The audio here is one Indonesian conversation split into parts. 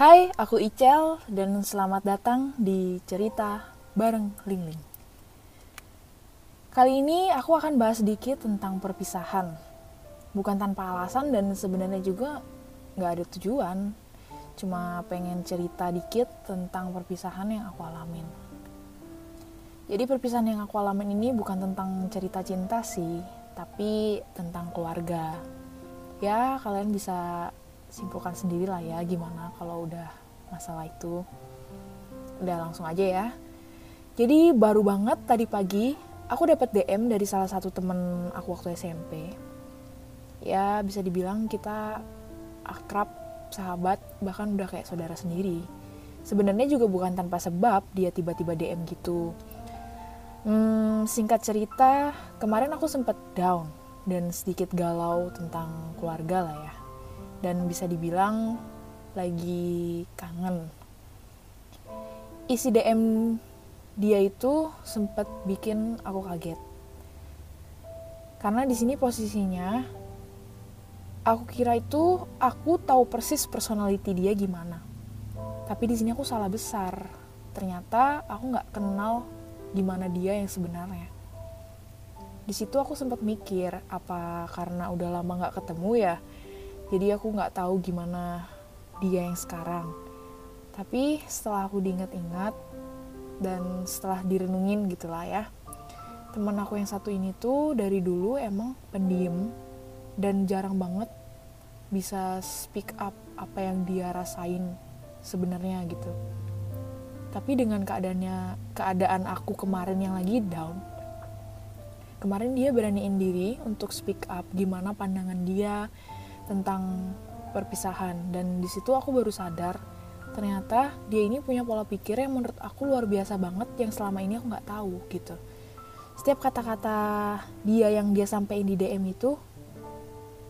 Hai, aku Icel dan selamat datang di cerita bareng Ling Ling. Kali ini aku akan bahas sedikit tentang perpisahan. Bukan tanpa alasan dan sebenarnya juga nggak ada tujuan. Cuma pengen cerita dikit tentang perpisahan yang aku alamin. Jadi perpisahan yang aku alamin ini bukan tentang cerita cinta sih, tapi tentang keluarga. Ya, kalian bisa simpulkan sendiri lah ya gimana kalau udah masalah itu. Udah langsung aja ya. Jadi baru banget tadi pagi aku dapat DM dari salah satu temen aku waktu SMP ya bisa dibilang kita akrab sahabat bahkan udah kayak saudara sendiri. Sebenarnya juga bukan tanpa sebab dia tiba-tiba DM gitu. Hmm, singkat cerita kemarin aku sempet down dan sedikit galau tentang keluarga lah ya dan bisa dibilang lagi kangen. Isi DM dia itu sempat bikin aku kaget. Karena di sini posisinya aku kira itu aku tahu persis personality dia gimana. Tapi di sini aku salah besar. Ternyata aku nggak kenal gimana dia yang sebenarnya. Di situ aku sempat mikir apa karena udah lama nggak ketemu ya jadi aku nggak tahu gimana dia yang sekarang. Tapi setelah aku diingat-ingat dan setelah direnungin gitulah ya teman aku yang satu ini tuh dari dulu emang pendiam dan jarang banget bisa speak up apa yang dia rasain sebenarnya gitu. Tapi dengan keadaannya keadaan aku kemarin yang lagi down kemarin dia beraniin diri untuk speak up gimana pandangan dia tentang perpisahan. Dan di situ aku baru sadar ternyata dia ini punya pola pikir yang menurut aku luar biasa banget yang selama ini aku nggak tahu gitu. Setiap kata-kata dia yang dia sampaikan di DM itu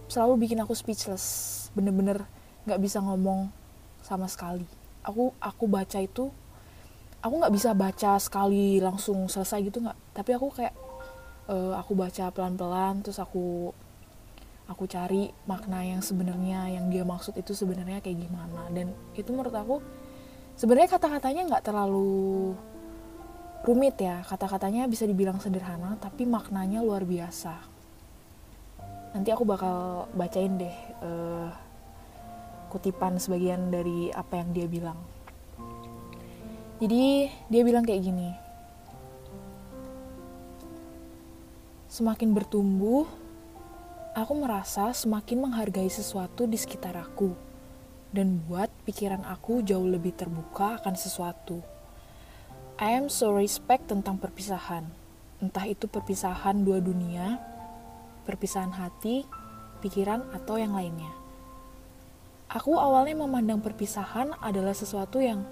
selalu bikin aku speechless. Bener-bener nggak bisa ngomong sama sekali. Aku aku baca itu aku nggak bisa baca sekali langsung selesai gitu nggak. Tapi aku kayak uh, aku baca pelan-pelan terus aku aku cari makna yang sebenarnya yang dia maksud itu sebenarnya kayak gimana. Dan itu menurut aku sebenarnya kata-katanya nggak terlalu rumit ya. Kata-katanya bisa dibilang sederhana tapi maknanya luar biasa. Nanti aku bakal bacain deh uh, kutipan sebagian dari apa yang dia bilang. Jadi dia bilang kayak gini. Semakin bertumbuh aku merasa semakin menghargai sesuatu di sekitar aku dan buat pikiran aku jauh lebih terbuka akan sesuatu. I am so respect tentang perpisahan. Entah itu perpisahan dua dunia, perpisahan hati, pikiran, atau yang lainnya. Aku awalnya memandang perpisahan adalah sesuatu yang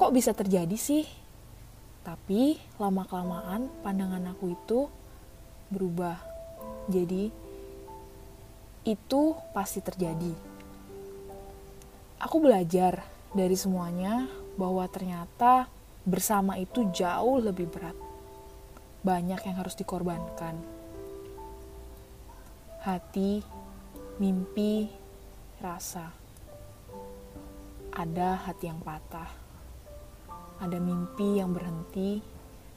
kok bisa terjadi sih? Tapi lama-kelamaan pandangan aku itu berubah. Jadi itu pasti terjadi. Aku belajar dari semuanya bahwa ternyata bersama itu jauh lebih berat. Banyak yang harus dikorbankan. Hati, mimpi, rasa. Ada hati yang patah. Ada mimpi yang berhenti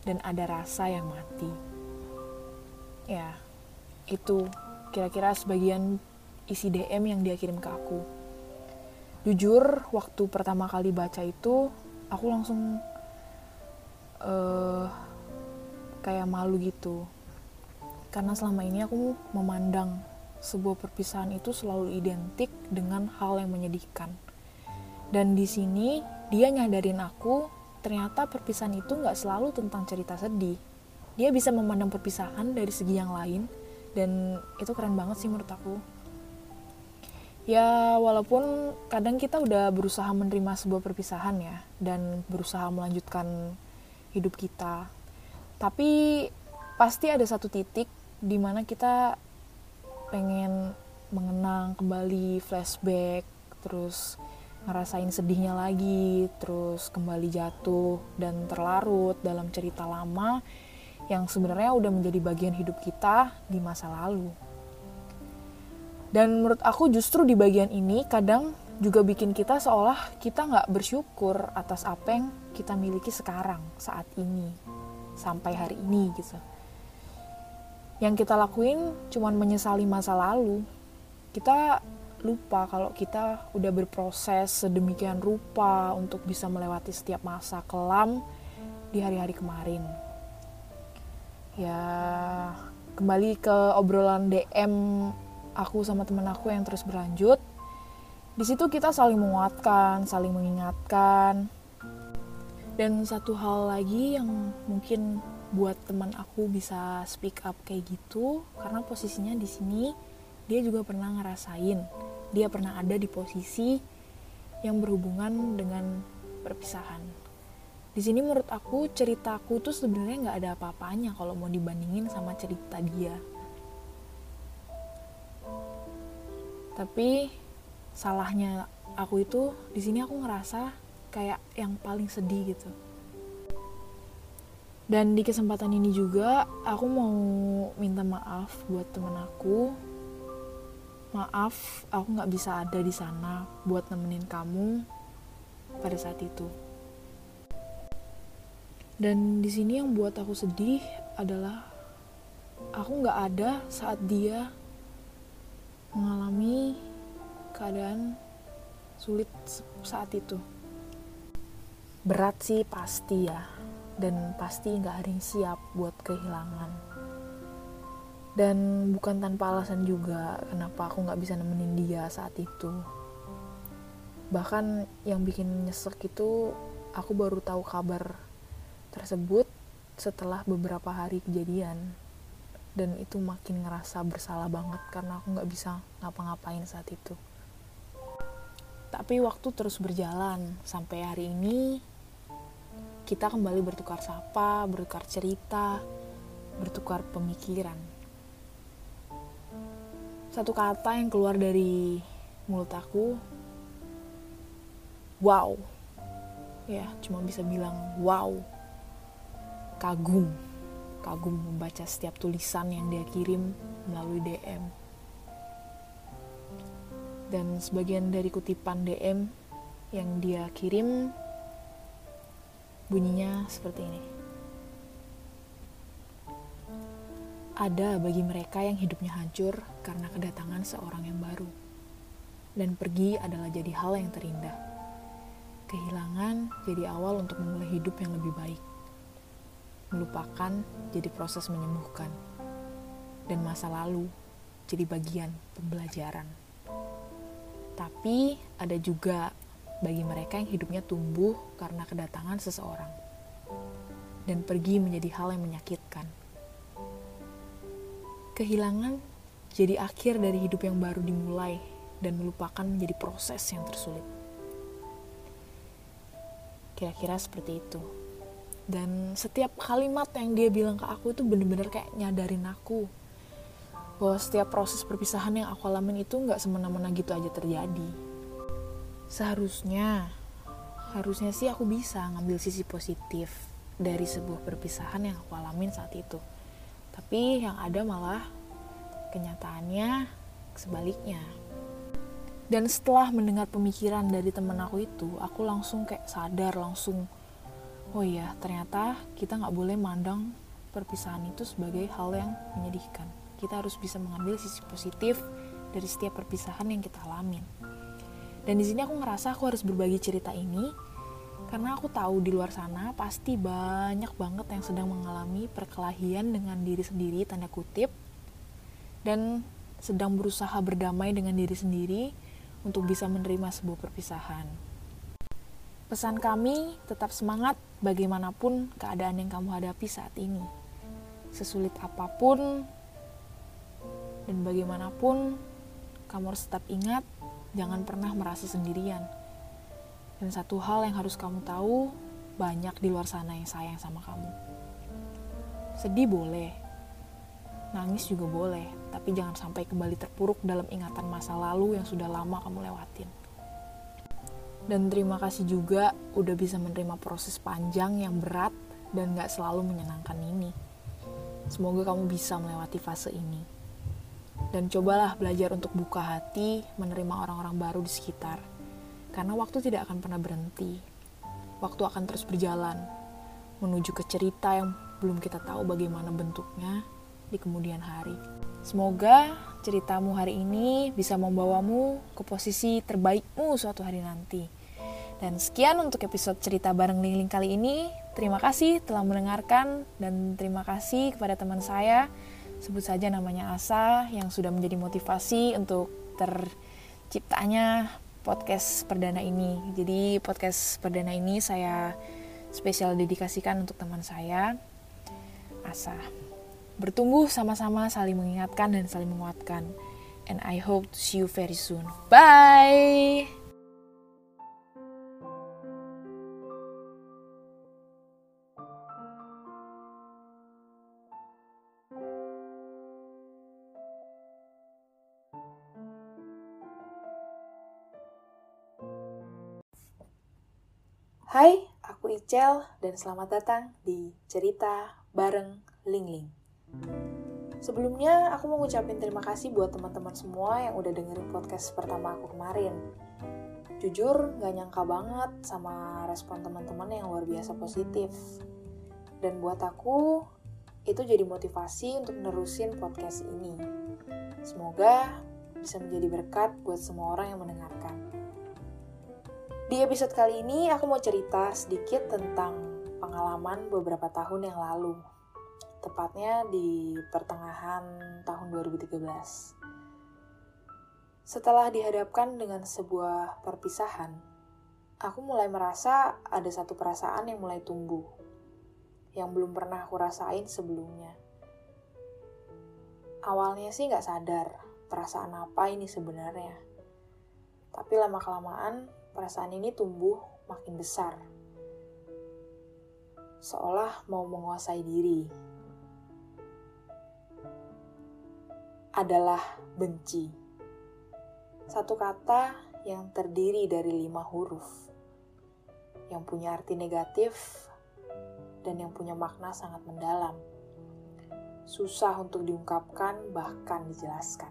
dan ada rasa yang mati. Ya, itu kira-kira sebagian isi DM yang dia kirim ke aku. Jujur, waktu pertama kali baca itu, aku langsung uh, kayak malu gitu. Karena selama ini aku memandang sebuah perpisahan itu selalu identik dengan hal yang menyedihkan. Dan di sini dia nyadarin aku, ternyata perpisahan itu nggak selalu tentang cerita sedih. Dia bisa memandang perpisahan dari segi yang lain, dan itu keren banget sih menurut aku. Ya walaupun kadang kita udah berusaha menerima sebuah perpisahan ya dan berusaha melanjutkan hidup kita. Tapi pasti ada satu titik di mana kita pengen mengenang kembali flashback terus ngerasain sedihnya lagi terus kembali jatuh dan terlarut dalam cerita lama yang sebenarnya udah menjadi bagian hidup kita di masa lalu. Dan menurut aku justru di bagian ini kadang juga bikin kita seolah kita nggak bersyukur atas apa yang kita miliki sekarang saat ini sampai hari ini gitu. Yang kita lakuin cuman menyesali masa lalu. Kita lupa kalau kita udah berproses sedemikian rupa untuk bisa melewati setiap masa kelam di hari-hari kemarin ya kembali ke obrolan DM aku sama temen aku yang terus berlanjut di situ kita saling menguatkan, saling mengingatkan. Dan satu hal lagi yang mungkin buat teman aku bisa speak up kayak gitu karena posisinya di sini dia juga pernah ngerasain. Dia pernah ada di posisi yang berhubungan dengan perpisahan. Di sini menurut aku ceritaku tuh sebenarnya nggak ada apa-apanya kalau mau dibandingin sama cerita dia. Tapi salahnya aku itu di sini aku ngerasa kayak yang paling sedih gitu. Dan di kesempatan ini juga aku mau minta maaf buat temen aku. Maaf aku nggak bisa ada di sana buat nemenin kamu pada saat itu dan di sini yang buat aku sedih adalah aku nggak ada saat dia mengalami keadaan sulit saat itu. Berat sih pasti ya. Dan pasti nggak ada yang siap buat kehilangan. Dan bukan tanpa alasan juga kenapa aku nggak bisa nemenin dia saat itu. Bahkan yang bikin nyesek itu aku baru tahu kabar tersebut setelah beberapa hari kejadian dan itu makin ngerasa bersalah banget karena aku nggak bisa ngapa-ngapain saat itu tapi waktu terus berjalan sampai hari ini kita kembali bertukar sapa, bertukar cerita, bertukar pemikiran. Satu kata yang keluar dari mulut aku, wow. Ya, cuma bisa bilang wow. Kagum. Kagum membaca setiap tulisan yang dia kirim melalui DM dan sebagian dari kutipan DM yang dia kirim bunyinya seperti ini. Ada bagi mereka yang hidupnya hancur karena kedatangan seorang yang baru. Dan pergi adalah jadi hal yang terindah. Kehilangan jadi awal untuk memulai hidup yang lebih baik. Melupakan jadi proses menyembuhkan. Dan masa lalu jadi bagian pembelajaran. Tapi ada juga bagi mereka yang hidupnya tumbuh karena kedatangan seseorang dan pergi menjadi hal yang menyakitkan. Kehilangan jadi akhir dari hidup yang baru dimulai dan melupakan menjadi proses yang tersulit. Kira-kira seperti itu. Dan setiap kalimat yang dia bilang ke aku itu bener-bener kayak nyadarin aku bahwa setiap proses perpisahan yang aku alamin itu nggak semena-mena gitu aja terjadi. Seharusnya, harusnya sih aku bisa ngambil sisi positif dari sebuah perpisahan yang aku alamin saat itu. Tapi yang ada malah kenyataannya sebaliknya. Dan setelah mendengar pemikiran dari temen aku itu, aku langsung kayak sadar langsung, oh iya ternyata kita nggak boleh mandang perpisahan itu sebagai hal yang menyedihkan kita harus bisa mengambil sisi positif dari setiap perpisahan yang kita alamin. Dan di sini aku ngerasa aku harus berbagi cerita ini karena aku tahu di luar sana pasti banyak banget yang sedang mengalami perkelahian dengan diri sendiri tanda kutip dan sedang berusaha berdamai dengan diri sendiri untuk bisa menerima sebuah perpisahan. Pesan kami tetap semangat bagaimanapun keadaan yang kamu hadapi saat ini. Sesulit apa pun dan bagaimanapun, kamu harus tetap ingat, jangan pernah merasa sendirian. Dan satu hal yang harus kamu tahu, banyak di luar sana yang sayang sama kamu. Sedih boleh, nangis juga boleh, tapi jangan sampai kembali terpuruk dalam ingatan masa lalu yang sudah lama kamu lewatin. Dan terima kasih juga udah bisa menerima proses panjang yang berat dan gak selalu menyenangkan ini. Semoga kamu bisa melewati fase ini dan cobalah belajar untuk buka hati menerima orang-orang baru di sekitar Karena waktu tidak akan pernah berhenti. Waktu akan terus berjalan menuju ke cerita yang belum kita tahu bagaimana bentuknya di kemudian hari. Semoga ceritamu hari ini bisa membawamu ke posisi terbaikmu suatu hari nanti. Dan sekian untuk episode cerita bareng Lingling kali ini. Terima kasih telah mendengarkan dan terima kasih kepada teman saya sebut saja namanya Asa yang sudah menjadi motivasi untuk terciptanya podcast perdana ini. Jadi podcast perdana ini saya spesial dedikasikan untuk teman saya Asa. Bertumbuh sama-sama saling mengingatkan dan saling menguatkan. And I hope to see you very soon. Bye. Hai, aku Icel dan selamat datang di Cerita Bareng Lingling. Sebelumnya, aku mau ngucapin terima kasih buat teman-teman semua yang udah dengerin podcast pertama aku kemarin. Jujur, gak nyangka banget sama respon teman-teman yang luar biasa positif. Dan buat aku, itu jadi motivasi untuk nerusin podcast ini. Semoga bisa menjadi berkat buat semua orang yang mendengarkan. Di episode kali ini, aku mau cerita sedikit tentang pengalaman beberapa tahun yang lalu tepatnya di pertengahan tahun 2013. Setelah dihadapkan dengan sebuah perpisahan, aku mulai merasa ada satu perasaan yang mulai tumbuh, yang belum pernah aku rasain sebelumnya. Awalnya sih nggak sadar perasaan apa ini sebenarnya, tapi lama-kelamaan perasaan ini tumbuh makin besar, seolah mau menguasai diri adalah benci. Satu kata yang terdiri dari lima huruf, yang punya arti negatif dan yang punya makna sangat mendalam. Susah untuk diungkapkan, bahkan dijelaskan.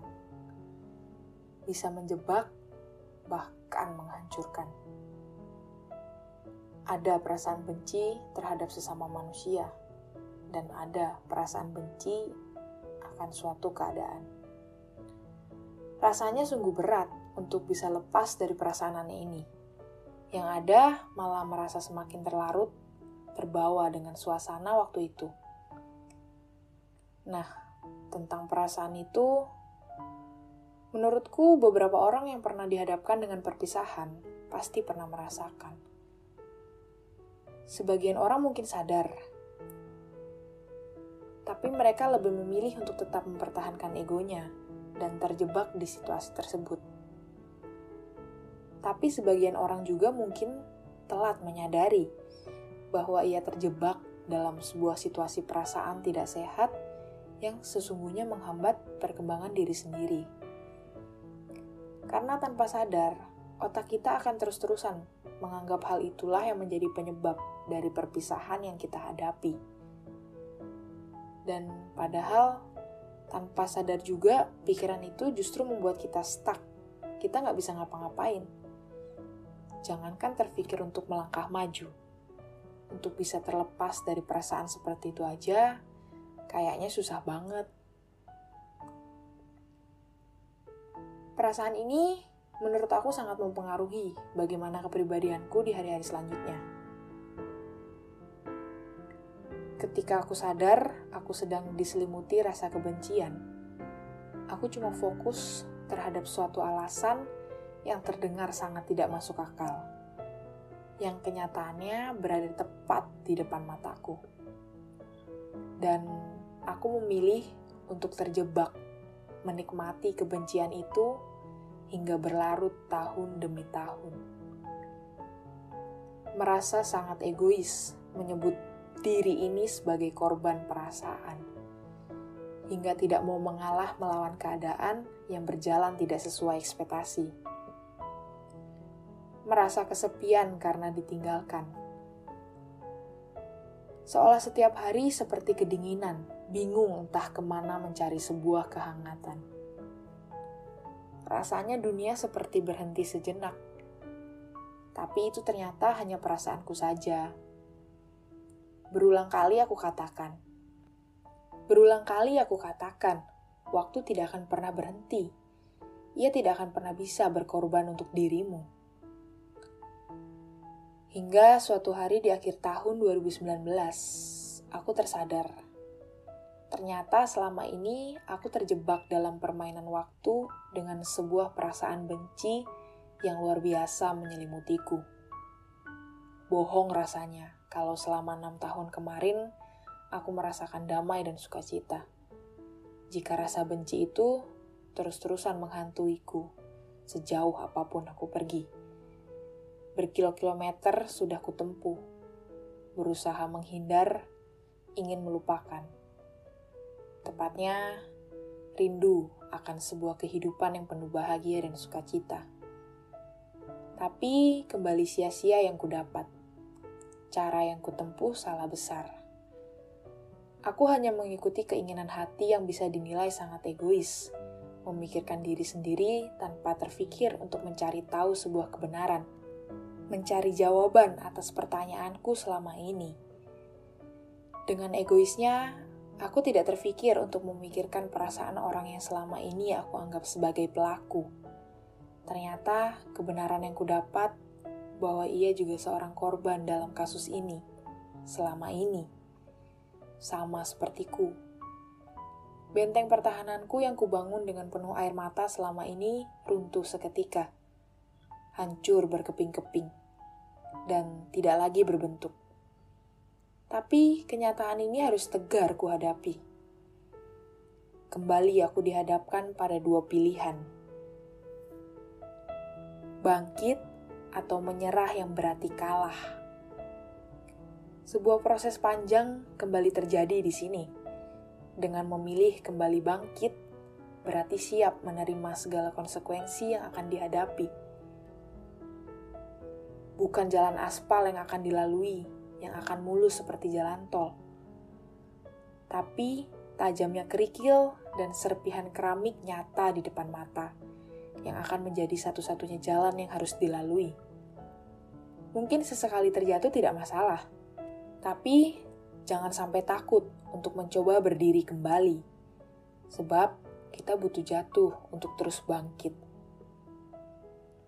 Bisa menjebak, bahkan menghancurkan. Ada perasaan benci terhadap sesama manusia, dan ada perasaan benci akan suatu keadaan. Rasanya sungguh berat untuk bisa lepas dari perasaan aneh ini. Yang ada malah merasa semakin terlarut, terbawa dengan suasana waktu itu. Nah, tentang perasaan itu, menurutku beberapa orang yang pernah dihadapkan dengan perpisahan pasti pernah merasakan. Sebagian orang mungkin sadar, tapi mereka lebih memilih untuk tetap mempertahankan egonya dan terjebak di situasi tersebut. Tapi sebagian orang juga mungkin telat menyadari bahwa ia terjebak dalam sebuah situasi perasaan tidak sehat yang sesungguhnya menghambat perkembangan diri sendiri. Karena tanpa sadar, otak kita akan terus-terusan menganggap hal itulah yang menjadi penyebab dari perpisahan yang kita hadapi. Dan padahal tanpa sadar juga, pikiran itu justru membuat kita stuck. Kita nggak bisa ngapa-ngapain. Jangankan terpikir untuk melangkah maju. Untuk bisa terlepas dari perasaan seperti itu aja, kayaknya susah banget. Perasaan ini menurut aku sangat mempengaruhi bagaimana kepribadianku di hari-hari selanjutnya. Ketika aku sadar, aku sedang diselimuti rasa kebencian. Aku cuma fokus terhadap suatu alasan yang terdengar sangat tidak masuk akal, yang kenyataannya berada tepat di depan mataku. Dan aku memilih untuk terjebak, menikmati kebencian itu hingga berlarut tahun demi tahun. Merasa sangat egois menyebut diri ini sebagai korban perasaan, hingga tidak mau mengalah melawan keadaan yang berjalan tidak sesuai ekspektasi. Merasa kesepian karena ditinggalkan. Seolah setiap hari seperti kedinginan, bingung entah ke mana mencari sebuah kehangatan. Rasanya dunia seperti berhenti sejenak. Tapi itu ternyata hanya perasaanku saja. Berulang kali aku katakan, berulang kali aku katakan, waktu tidak akan pernah berhenti. Ia tidak akan pernah bisa berkorban untuk dirimu. Hingga suatu hari di akhir tahun 2019, aku tersadar. Ternyata selama ini aku terjebak dalam permainan waktu dengan sebuah perasaan benci yang luar biasa menyelimutiku. Bohong rasanya kalau selama enam tahun kemarin aku merasakan damai dan sukacita. Jika rasa benci itu terus-terusan menghantuiku sejauh apa pun aku pergi. Berkilo-kilometer sudah kutempuh, berusaha menghindar, ingin melupakan. Tepatnya, rindu akan sebuah kehidupan yang penuh bahagia dan sukacita. Tapi kembali sia-sia yang kudapat. Cara yang kutempuh salah besar. Aku hanya mengikuti keinginan hati yang bisa dinilai sangat egois, memikirkan diri sendiri tanpa terfikir untuk mencari tahu sebuah kebenaran, mencari jawaban atas pertanyaanku selama ini. Dengan egoisnya, aku tidak terfikir untuk memikirkan perasaan orang yang selama ini aku anggap sebagai pelaku Ternyata kebenaran yang kudapat bahwa ia juga seorang korban dalam kasus ini selama ini. Sama sepertiku. Benteng pertahananku yang kubangun dengan penuh air mata selama ini runtuh seketika. Hancur berkeping-keping. Dan tidak lagi berbentuk. Tapi kenyataan ini harus tegar kuhadapi. Kembali aku dihadapkan pada dua pilihan bangkit, atau menyerah yang berarti kalah. Sebuah proses panjang kembali terjadi di sini. Dengan memilih kembali bangkit, berarti siap menerima segala konsekuensi yang akan dihadapi. Bukan jalan aspal yang akan dilalui, yang akan mulus seperti jalan tol. Tapi tajamnya kerikil dan serpihan keramik nyata di depan mata yang akan menjadi satu-satunya jalan yang harus dilalui. Mungkin sesekali terjatuh tidak masalah, tapi jangan sampai takut untuk mencoba berdiri kembali, sebab kita butuh jatuh untuk terus bangkit.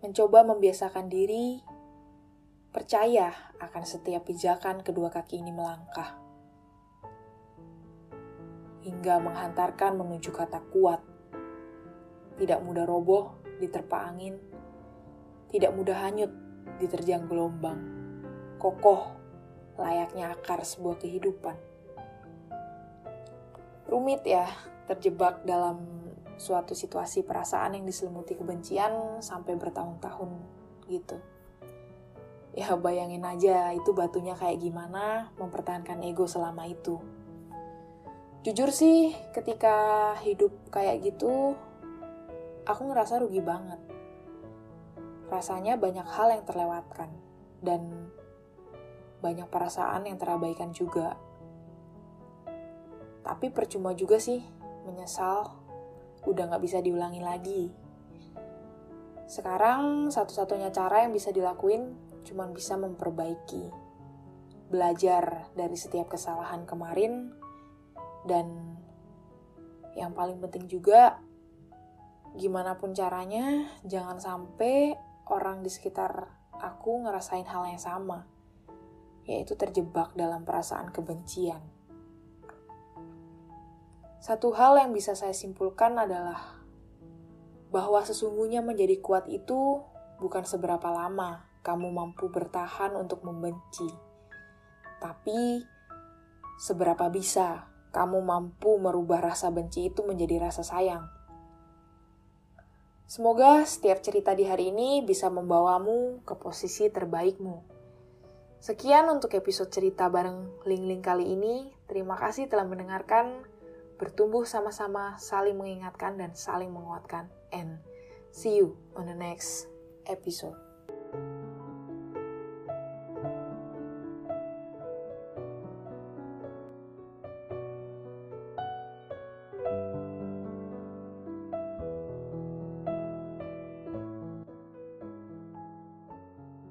Mencoba membiasakan diri, percaya akan setiap pijakan kedua kaki ini melangkah, hingga menghantarkan menuju kata kuat. Tidak mudah roboh, diterpa angin, tidak mudah hanyut diterjang gelombang, kokoh layaknya akar sebuah kehidupan. Rumit ya, terjebak dalam suatu situasi perasaan yang diselimuti kebencian sampai bertahun-tahun gitu. Ya bayangin aja itu batunya kayak gimana mempertahankan ego selama itu. Jujur sih ketika hidup kayak gitu aku ngerasa rugi banget. Rasanya banyak hal yang terlewatkan, dan banyak perasaan yang terabaikan juga. Tapi percuma juga sih, menyesal, udah gak bisa diulangi lagi. Sekarang satu-satunya cara yang bisa dilakuin cuma bisa memperbaiki. Belajar dari setiap kesalahan kemarin, dan yang paling penting juga gimana pun caranya, jangan sampai orang di sekitar aku ngerasain hal yang sama, yaitu terjebak dalam perasaan kebencian. Satu hal yang bisa saya simpulkan adalah bahwa sesungguhnya menjadi kuat itu bukan seberapa lama kamu mampu bertahan untuk membenci, tapi seberapa bisa kamu mampu merubah rasa benci itu menjadi rasa sayang. Semoga setiap cerita di hari ini bisa membawamu ke posisi terbaikmu. Sekian untuk episode cerita bareng Ling Ling kali ini. Terima kasih telah mendengarkan. Bertumbuh sama-sama, saling mengingatkan dan saling menguatkan. And see you on the next episode.